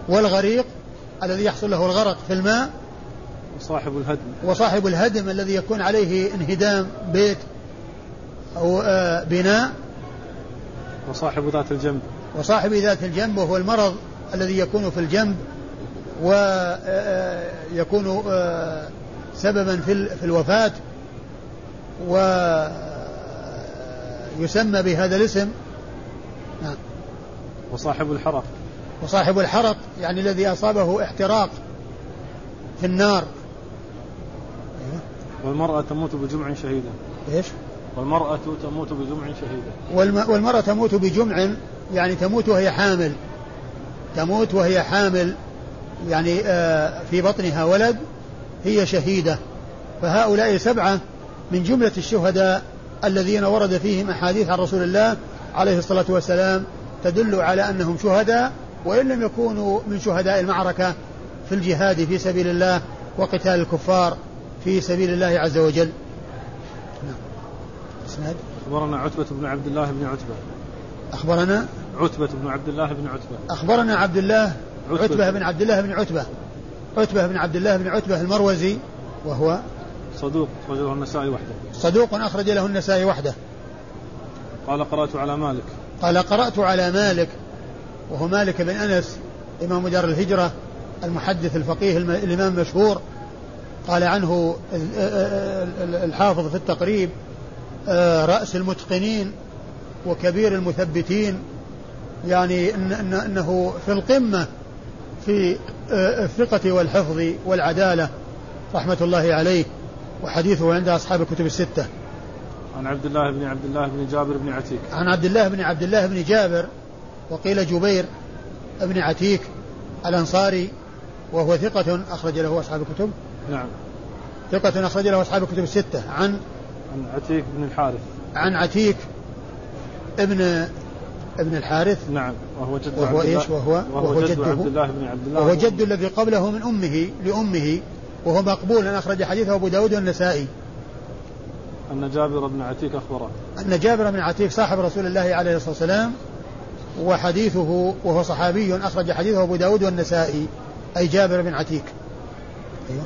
والغريق الذي يحصل له الغرق في الماء. وصاحب الهدم. وصاحب الهدم الذي يكون عليه انهدام بيت أو آه، بناء. وصاحب ذات الجنب. وصاحب ذات الجنب وهو المرض الذي يكون في الجنب ويكون آه، سببا في الوفاة ويسمى بهذا الاسم. نعم. وصاحب الحرق. وصاحب الحرق يعني الذي أصابه احتراق في النار. والمرأة تموت بجمع شهيدا إيش؟ والمرأة تموت بجمع شهيدا والمرأة تموت بجمع يعني تموت وهي حامل. تموت وهي حامل يعني آه، في بطنها ولد هي شهيدة. فهؤلاء سبعة من جملة الشهداء الذين ورد فيهم أحاديث عن رسول الله عليه الصلاة والسلام تدل على أنهم شهداء وإن لم يكونوا من شهداء المعركة في الجهاد في سبيل الله وقتال الكفار في سبيل الله عز وجل. نعم. إسناد؟ أخبرنا عتبة بن عبد الله بن عتبة. أخبرنا؟ عتبة بن عبد الله بن عتبة. أخبرنا عبد الله عتبة, عتبة بن عبد الله بن عتبة. عتبة بن عبد الله بن عتبة المروزي وهو صدوق أخرج له النسائي وحده. صدوق أخرج له النسائي وحده. قال قرأت على مالك. قال قرأت على مالك وهو مالك بن أنس إمام دار الهجرة المحدث الفقيه الإمام المشهور قال عنه الحافظ في التقريب آه، رأس المتقنين وكبير المثبتين يعني إن إن إنه في القمة في آه، الثقة والحفظ والعدالة رحمة الله عليه وحديثه عند أصحاب الكتب الستة. عن عبد الله بن عبد الله بن جابر بن عتيك. عن عبد الله بن عبد الله بن جابر وقيل جبير بن عتيك الأنصاري وهو ثقة أخرج له أصحاب الكتب. نعم. ثقة أخرج له أصحاب الكتب الستة عن عن عتيك بن الحارث. عن عتيك ابن ابن الحارث نعم وهو جد وهو عبد إيش؟ وهو وهو, وهو جد عبد الله بن عبد الله وهو جد الذي قبله من أمه لأمه وهو مقبول. ان أخرج حديثه أبو داود والنسائي. أن جابر بن عتيك أخبره. أن جابر بن عتيك صاحب رسول الله عليه الصلاة والسلام وحديثه وهو صحابي أخرج حديثه أبو داود والنسائي أي جابر بن عتيك أيوه.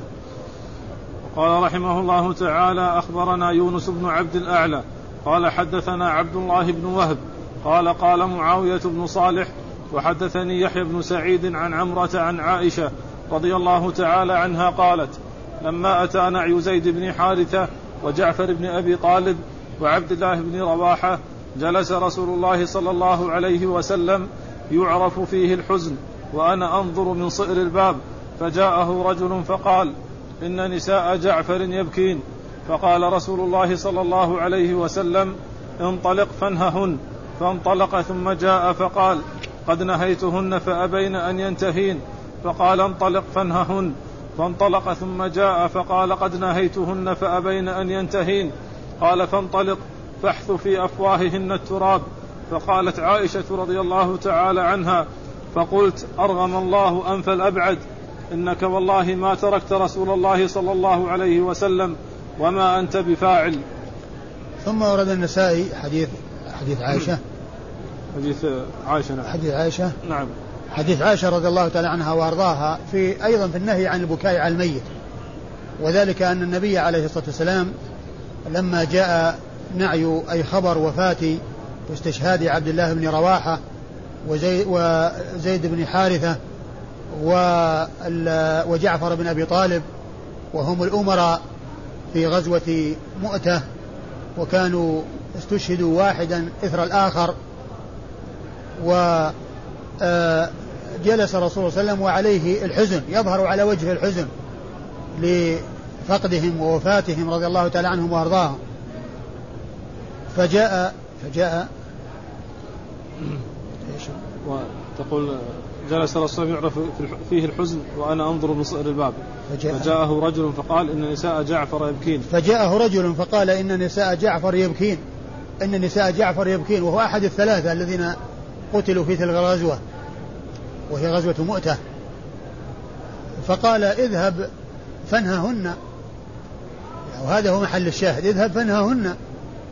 قال رحمه الله تعالى أخبرنا يونس بن عبد الأعلى قال حدثنا عبد الله بن وهب قال قال معاوية بن صالح وحدثني يحيى بن سعيد عن عمرة عن عائشة رضي الله تعالى عنها قالت لما أتى نعي زيد بن حارثة وجعفر بن أبي طالب وعبد الله بن رواحة جلس رسول الله صلى الله عليه وسلم يعرف فيه الحزن وأنا أنظر من صئر الباب فجاءه رجل فقال إن نساء جعفر يبكين. فقال رسول الله صلى الله عليه وسلم انطلق فانههن. فانطلق ثم جاء فقال قد نهيتهن فأبين أن ينتهين. فقال انطلق فانههن. فانطلق ثم جاء فقال قد نهيتهن فأبين أن ينتهين. قال فانطلق فاحث في أفواههن التراب. فقالت عائشة رضي الله تعالى عنها فقلت أرغم الله أنف الأبعد إنك والله ما تركت رسول الله صلى الله عليه وسلم وما أنت بفاعل. ثم ورد النسائي حديث حديث عائشة. حديث عائشة نعم. حديث عائشة. نعم. حديث عائشة رضي الله تعالى عنها وأرضاها في أيضا في النهي عن البكاء على الميت. وذلك أن النبي عليه الصلاة والسلام لما جاء نعي أي خبر وفاة واستشهاد عبد الله بن رواحة وزيد, وزيد بن حارثة وجعفر بن أبي طالب وهم الأمراء في غزوة مؤتة وكانوا استشهدوا واحدا إثر الآخر و آه، جلس الرسول صلى الله عليه وسلم وعليه الحزن يظهر على وجهه الحزن لفقدهم ووفاتهم رضي الله تعالى عنهم وأرضاهم. فجاء فجاء إيش؟ وتقول جلس الرسول يعرف فيه الحزن وأنا أنظر من صئر الباب. فجاء. فجاءه رجل فقال إن نساء جعفر يبكين. فجاءه رجل فقال إن نساء جعفر يبكين. أن نساء جعفر يبكين وهو أحد الثلاثة الذين قتلوا في تلك الغزوة وهي غزوة مؤتة. فقال اذهب فانههن وهذا هو محل الشاهد اذهب فانههن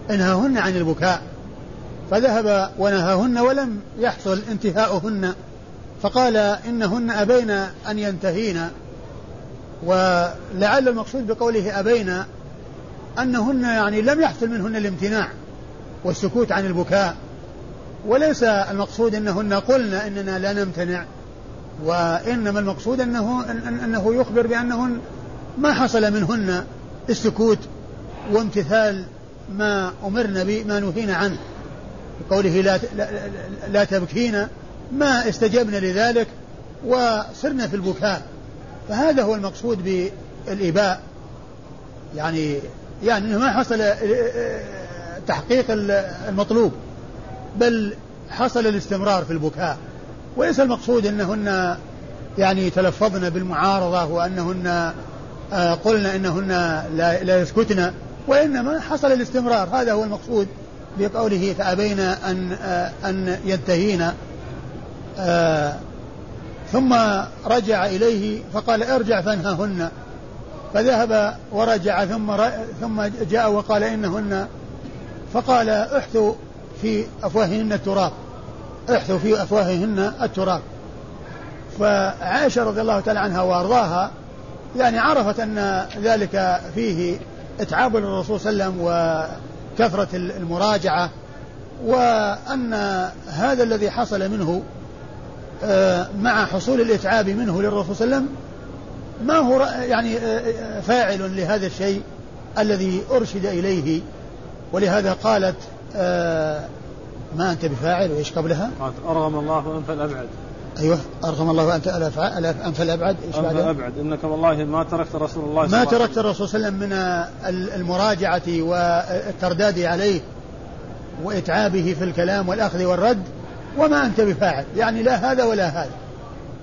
انههن عن البكاء. فذهب ونهاهن ولم يحصل انتهاؤهن. فقال إنهن أبين أن ينتهين. ولعل المقصود بقوله أبين أنهن يعني لم يحصل منهن الامتناع. والسكوت عن البكاء. وليس المقصود أنهن قلن إننا لا نمتنع وإنما المقصود أنه أنه يخبر بأنهن ما حصل منهن السكوت وامتثال ما أمرنا به ما نهينا عنه. بقوله لا, لا, لا تبكين ما استجبنا لذلك وصرنا في البكاء. فهذا هو المقصود بالإباء. يعني يعني ما حصل تحقيق المطلوب بل حصل الاستمرار في البكاء. وليس المقصود أنهن يعني تلفظن بالمعارضة وأنهن آه، قلنا أنهن لا, لا يسكتن وإنما حصل الاستمرار. هذا هو المقصود بقوله فأبين أن أن ينتهين. ثم رجع إليه فقال ارجع فانههن. فذهب ورجع ثم ثم جاء وقال إنهن فقال احثوا في أفواههن التراب. احثوا في أفواههن التراب. فعائشة رضي الله تعالى عنها وأرضاها يعني عرفت أن ذلك فيه إتعاب للرسول صلى الله عليه وسلم وكثرة المراجعة وأن هذا الذي حصل منه آه، مع حصول الإتعاب منه للرسول صلى الله عليه وسلم ما هو يعني آه، آه، فاعل لهذا الشيء الذي أرشد إليه ولهذا قالت آه، ما أنت بفاعل وإيش قبلها؟ قالت أرغم الله أنف الأبعد. أيوه أرغم الله أنت أنف الأبعد إيش أنف الأبعد. إنك والله ما تركت رسول الله ما تركت الرسول صلى الله عليه وسلم من المراجعة والترداد عليه وإتعابه في الكلام والأخذ والرد وما أنت بفاعل. يعني لا هذا ولا هذا.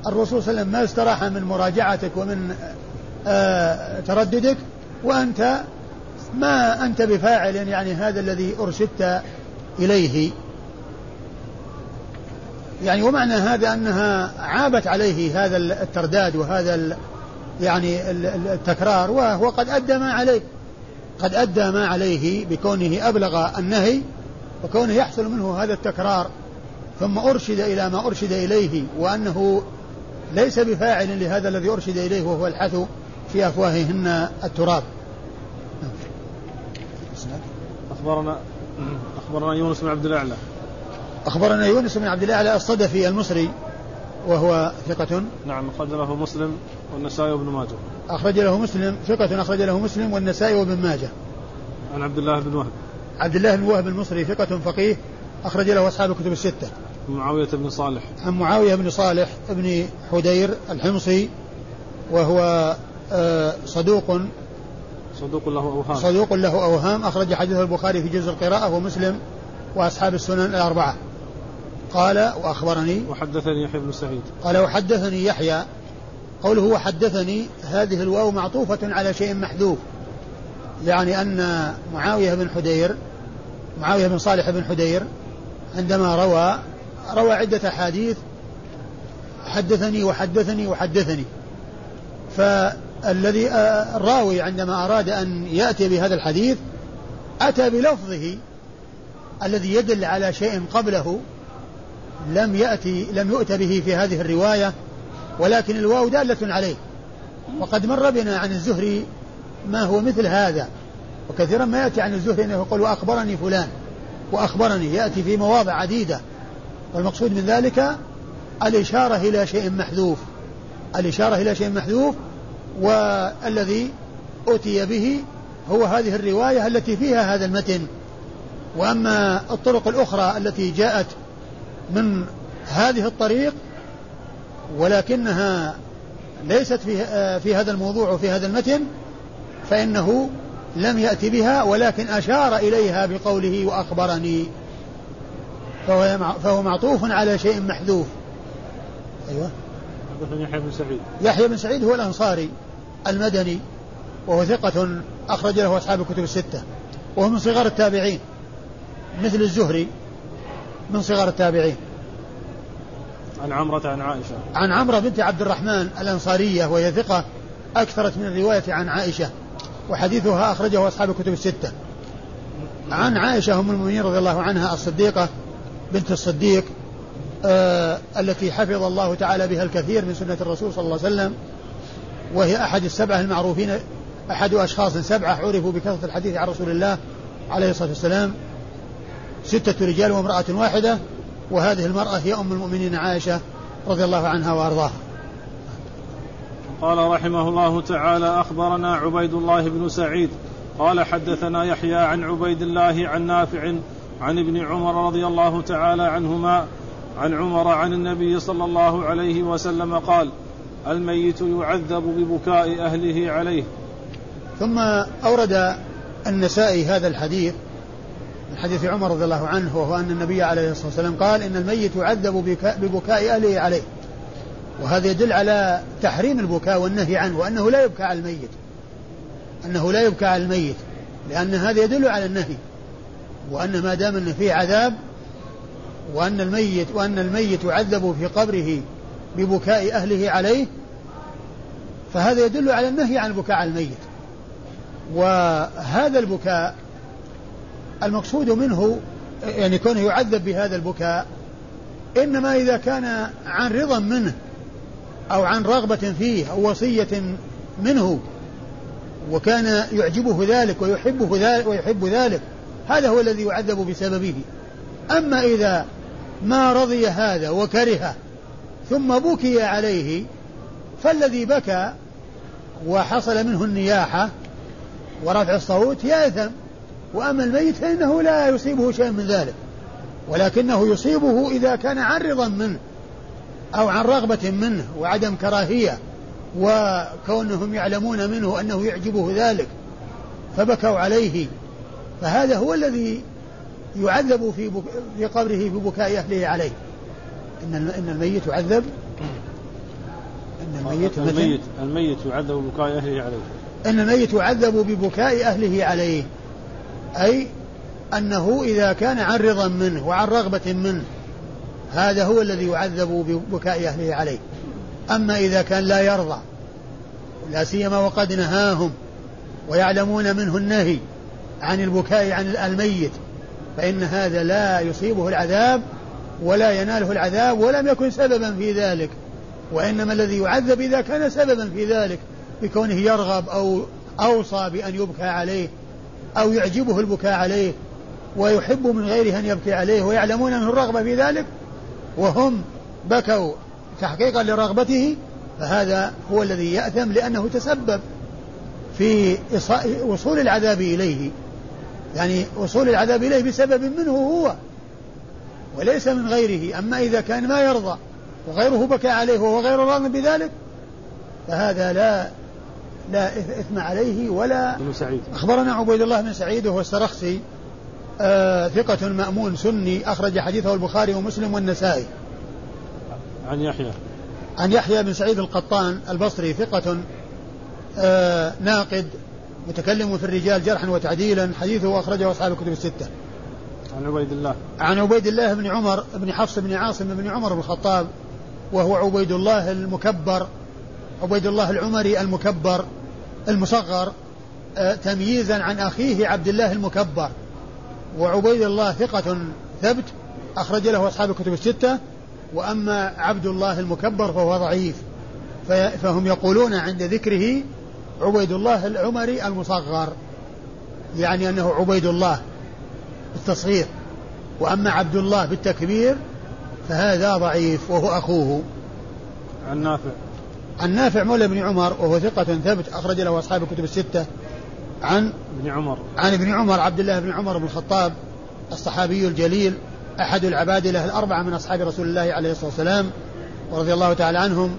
الرسول صلى الله عليه وسلم ما استراح من مراجعتك ومن آه ترددك وأنت ما أنت بفاعل يعني هذا الذي أرشدت إليه؟ يعني ومعنى هذا أنها عابت عليه هذا الترداد وهذا يعني التكرار وهو قد أدى ما عليه. قد أدى ما عليه بكونه أبلغ النهي وكونه يحصل منه هذا التكرار ثم أرشد إلى ما أرشد إليه وأنه ليس بفاعل لهذا الذي أرشد إليه وهو الحث في أفواههن التراب. أخبرنا أخبرنا يونس بن عبد الأعلى. أخبرنا يونس بن عبد الأعلى الصدفي المصري وهو ثقة. نعم أخرج له مسلم والنسائي وابن ماجه. أخرج له مسلم ثقة أخرج له مسلم والنسائي وابن ماجه. عن عبد الله بن وهب. عبد الله بن وهب المصري ثقة فقيه أخرج له أصحاب الكتب الستة. معاوية بن صالح. عن معاوية بن صالح بن حدير الحمصي وهو آه، صدوق صدوق له أوهام. صدوق له أوهام. أخرج حديثه البخاري في جزء القراءة ومسلم وأصحاب السنن الأربعة. قال وأخبرني. وحدثني يحيى بن سعيد. قال وحدثني يحيى. قوله وحدثني هذه الواو معطوفة على شيء محذوف. يعني أن معاوية بن حدير معاوية بن صالح بن حدير عندما روى روى عدة أحاديث حدثني وحدثني وحدثني. فالذي آه، الراوي عندما أراد أن يأتي بهذا الحديث أتى بلفظه الذي يدل على شيء قبله لم يأتي لم يؤت به في هذه الرواية ولكن الواو دالة عليه. وقد مر بنا عن الزهري ما هو مثل هذا وكثيرا ما يأتي عن الزهري أنه يقول وأخبرني فلان وأخبرني يأتي في مواضع عديدة. والمقصود من ذلك الإشارة إلى شيء محذوف. الإشارة إلى شيء محذوف والذي أتي به هو هذه الرواية التي فيها هذا المتن. وأما الطرق الأخرى التي جاءت من هذه الطريق ولكنها ليست في في هذا الموضوع وفي هذا المتن فإنه لم يأتي بها ولكن أشار إليها بقوله وأخبرني. فهو معطوف على شيء محذوف. أيوه. يحيى بن سعيد. يحيى بن سعيد هو الأنصاري المدني وهو ثقة أخرج له أصحاب الكتب الستة وهو من صغار التابعين مثل الزهري من صغار التابعين. عن عمرة عن عائشة. عن عمرة بنت عبد الرحمن الأنصارية وهي ثقة أكثرت من الرواية عن عائشة وحديثها أخرجه أصحاب الكتب الستة. عن عائشة أم المؤمنين رضي الله عنها الصديقة بنت الصديق التي حفظ الله تعالى بها الكثير من سنة الرسول صلى الله عليه وسلم وهي أحد السبعة المعروفين أحد أشخاص سبعة عرفوا بكثرة الحديث عن رسول الله عليه الصلاة والسلام. ستة رجال وامرأة واحدة وهذه المرأة هي أم المؤمنين عائشة رضي الله عنها وأرضاها. قال رحمه الله تعالى أخبرنا عبيد الله بن سعيد قال حدثنا يحيى عن عبيد الله عن نافع عن ابن عمر رضي الله تعالى عنهما عن عمر عن النبي صلى الله عليه وسلم قال الميت يعذب ببكاء أهله عليه. ثم أورد النسائي هذا الحديث حديث عمر رضي الله عنه وهو أن النبي عليه الصلاة والسلام قال إن الميت يعذب ببكاء أهله عليه. وهذا يدل على تحريم البكاء والنهي عنه وأنه لا يبكى على الميت. أنه لا يبكى على الميت لأن هذا يدل على النهي. وأن ما دام أن فيه عذاب وأن الميت وأن الميت يعذب في قبره ببكاء أهله عليه فهذا يدل على النهي عن البكاء على الميت. وهذا البكاء المقصود منه يعني كونه يعذب بهذا البكاء إنما إذا كان عن رضا منه أو عن رغبة فيه أو وصية منه وكان يعجبه ذلك ويحبه ذلك ويحب ذلك هذا هو الذي يعذب بسببه. أما إذا ما رضي هذا وكره ثم بكي عليه فالذي بكى وحصل منه النياحة ورفع الصوت يأثم وأما الميت فإنه لا يصيبه شيء من ذلك ولكنه يصيبه إذا كان عن رضا منه أو عن رغبة منه وعدم كراهية وكونهم يعلمون منه أنه يعجبه ذلك فبكوا عليه فهذا هو الذي يعذب في بك... في قبره ببكاء أهله عليه. إن إن الميت يعذب. إن الميت الميت الميت يعذب ببكاء أهله عليه. إن الميت يعذب ببكاء أهله عليه. أي أنه إذا كان عن رضا منه وعن رغبة منه هذا هو الذي يعذب ببكاء أهله عليه. أما إذا كان لا يرضى لا سيما وقد نهاهم ويعلمون منه النهي عن البكاء عن الميت فإن هذا لا يصيبه العذاب ولا يناله العذاب ولم يكن سببا في ذلك وإنما الذي يعذب إذا كان سببا في ذلك بكونه يرغب أو أوصى بأن يبكى عليه أو يعجبه البكاء عليه ويحب من غيره أن يبكي عليه ويعلمون منه الرغبة في ذلك وهم بكوا تحقيقا لرغبته فهذا هو الذي يأثم لأنه تسبب في وصول العذاب إليه. يعني وصول العذاب إليه بسبب منه هو وليس من غيره. أما إذا كان ما يرضى وغيره بكى عليه وهو غير راض بذلك فهذا لا لا إثم عليه ولا سعيد. أخبرنا عبيد الله بن سعيد وهو السرخسي آه ثقة مأمون سني أخرج حديثه البخاري ومسلم والنسائي. عن يحيى. عن يحيى بن سعيد القطان البصري ثقة آه ناقد متكلم في الرجال جرحا وتعديلا حديثه أخرجه أصحاب الكتب الستة. عن عبيد الله. عن عبيد الله بن عمر بن حفص بن عاصم بن عمر بن الخطاب وهو عبيد الله المكبر عبيد الله العمري المكبر المصغر آه تمييزا عن أخيه عبد الله المكبر. وعبيد الله ثقة ثبت أخرج له أصحاب الكتب الستة. وأما عبد الله المكبر فهو ضعيف فهم يقولون عند ذكره عبيد الله العمري المصغر. يعني أنه عبيد الله بالتصغير. وأما عبد الله بالتكبير فهذا ضعيف وهو أخوه. عن نافع عن نافع مولى بن عمر وهو ثقة ثبت أخرج له أصحاب الكتب الستة. عن ابن عمر. عن ابن عمر عبد الله بن عمر بن الخطاب الصحابي الجليل أحد العبادلة الأربعة من أصحاب رسول الله عليه الصلاة والسلام ورضي الله تعالى عنهم.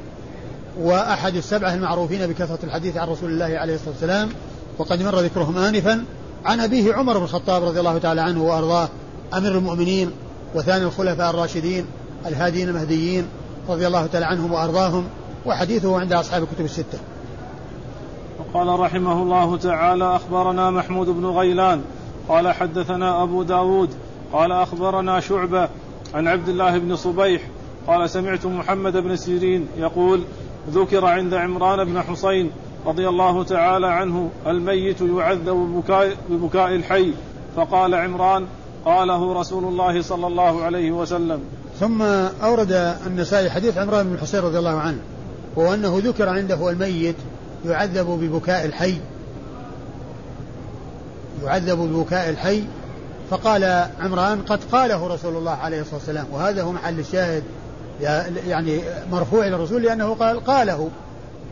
وأحد السبعة المعروفين بكثرة الحديث عن رسول الله عليه الصلاة والسلام وقد مر ذكرهم آنفا عن أبيه عمر بن الخطاب رضي الله تعالى عنه وأرضاه أمير المؤمنين وثاني الخلفاء الراشدين الهادين المهديين رضي الله تعالى عنهم وأرضاهم وحديثه عند أصحاب الكتب الستة. وقال رحمه الله تعالى أخبرنا محمود بن غيلان قال حدثنا أبو داود قال أخبرنا شعبة عن عبد الله بن صبيح قال سمعت محمد بن سيرين يقول ذكر عند عمران بن حسين رضي الله تعالى عنه الميت يعذب ببكاء, ببكاء الحي. فقال عمران قاله رسول الله صلى الله عليه وسلم. ثم أورد النسائي حديث عمران بن حسين رضي الله عنه وهو أنه ذكر عنده الميت يعذب ببكاء الحي. يعذب ببكاء الحي. فقال عمران قد قاله رسول الله عليه الصلاة والسلام وهذا هو محل الشاهد يعني مرفوع إلى الرسول لأنه قال قاله.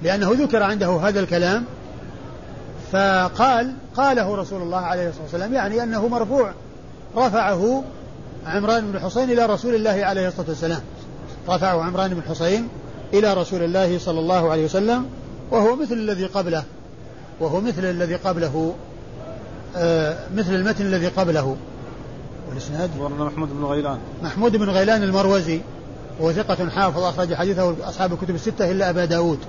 لأنه ذكر عنده هذا الكلام. فقال قاله رسول الله عليه الصلاة والسلام يعني أنه مرفوع. رفعه عمران بن حسين إلى رسول الله عليه الصلاة والسلام. رفعه عمران بن حسين إلى رسول الله صلى الله عليه وسلم وهو مثل الذي قبله. وهو مثل الذي قبله. آه مثل المتن الذي قبله. والإسناد؟ محمود بن غيلان. محمود بن غيلان المروزي. وهو ثقة حافظ أخرج حديثه أصحاب الكتب الستة إلا أبا داود.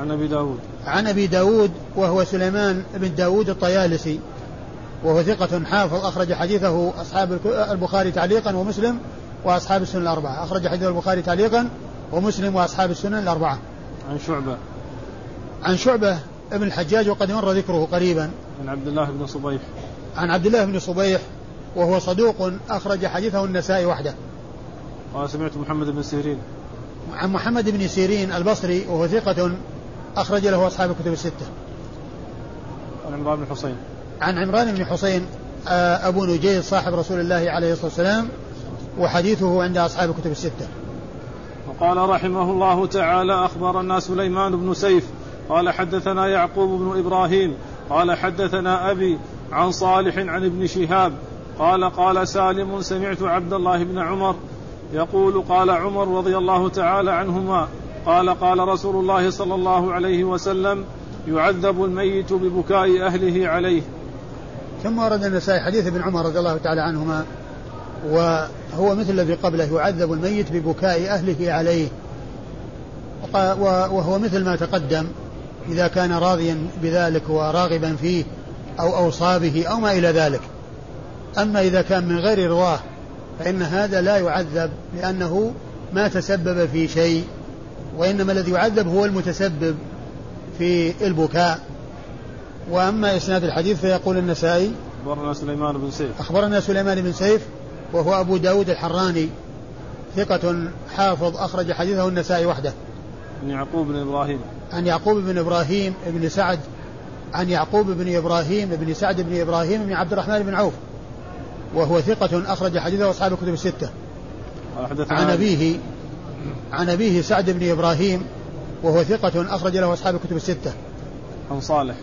عن أبي داود. عن أبي داود وهو سليمان بن داود الطيالسي وهو ثقة حافظ أخرج حديثه أصحاب البخاري تعليقا ومسلم وأصحاب السنن الأربعة. أخرج حديث البخاري تعليقا ومسلم وأصحاب السنن الأربعة. عن شعبة. عن شعبة ابن الحجاج وقد مر ذكره قريبا. عن عبد الله بن صبيح. عن عبد الله بن صبيح وهو صدوق أخرج حديثه النسائي وحده. قال سمعت محمد بن سيرين. عن محمد بن سيرين البصري وهو ثقة أخرج له أصحاب الكتب الستة. عن عمران بن حسين. عن عمران بن حسين آه، أبو نجيد صاحب رسول الله عليه الصلاة والسلام وحديثه عند أصحاب الكتب الستة. وقال رحمه الله تعالى أخبرنا سليمان بن سيف قال حدثنا يعقوب بن إبراهيم قال حدثنا أبي عن صالح عن ابن شهاب قال قال سالم سمعت عبد الله بن عمر يقول قال عمر رضي الله تعالى عنهما قال قال رسول الله صلى الله عليه وسلم يعذب الميت ببكاء أهله عليه. ثم ورد النسائي حديث ابن عمر رضي الله تعالى عنهما وهو مثل الذي قبله يعذب الميت ببكاء أهله عليه. وهو مثل ما تقدم إذا كان راضيا بذلك وراغبا فيه أو أوصى به أو ما إلى ذلك. أما إذا كان من غير رضاه فإن هذا لا يعذب لأنه ما تسبب في شيء وإنما الذي يعذب هو المتسبب في البكاء. وأما إسناد الحديث فيقول النسائي أخبرنا سليمان بن سيف. أخبرنا سليمان بن سيف وهو أبو داود الحراني ثقة حافظ أخرج حديثه النسائي وحده. عن يعقوب بن إبراهيم. عن يعقوب بن إبراهيم بن سعد عن يعقوب بن إبراهيم بن سعد بن إبراهيم بن عبد الرحمن بن عوف. وهو ثقة أخرج حديثه أصحاب الكتب الستة. عن أبيه عن أبيه سعد بن إبراهيم وهو ثقة أخرج له أصحاب الكتب الستة. عن صالح.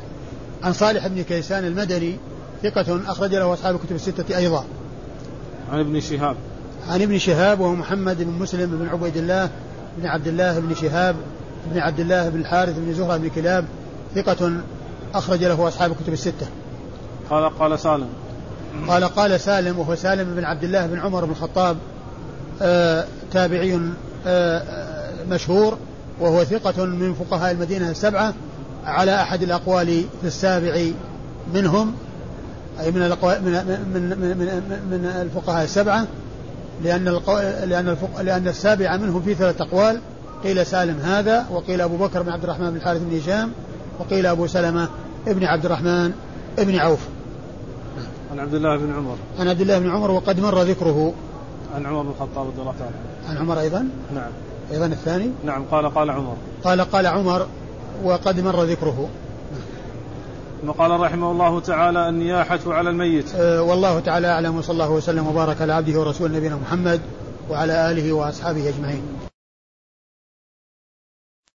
عن صالح بن كيسان المدني ثقة أخرج له أصحاب الكتب الستة أيضا. عن ابن شهاب. عن ابن شهاب وهو محمد بن مسلم بن عبيد الله بن عبد الله بن شهاب بن عبد الله بن الحارث بن زهرة بن كلاب ثقة أخرج له أصحاب الكتب الستة. قال قال سالم. قال قال سالم وهو سالم بن عبد الله بن عمر بن الخطاب آه تابعي آه مشهور وهو ثقة من فقهاء المدينة السبعة على أحد الأقوال في السابع منهم أي من الأقوال من من من, من, من الفقهاء السبعة لأن. لأن. لأن السابع منهم في ثلاث أقوال قيل سالم هذا وقيل أبو بكر بن عبد الرحمن بن الحارث بن هشام وقيل أبو سلمة ابن عبد الرحمن ابن عوف عن عبد الله بن عمر. عن عبد الله بن عمر وقد مر ذكره. عن عمر بن الخطاب رضي الله تعالى عن عمر أيضا؟ نعم. أيضا الثاني؟ نعم قال قال عمر. قال قال عمر وقد مر ذكره. ثم قال رحمه الله تعالى النياحة على الميت. أه والله تعالى أعلم وصلى الله وسلم وبارك على عبده ورسوله نبينا محمد وعلى آله وأصحابه أجمعين.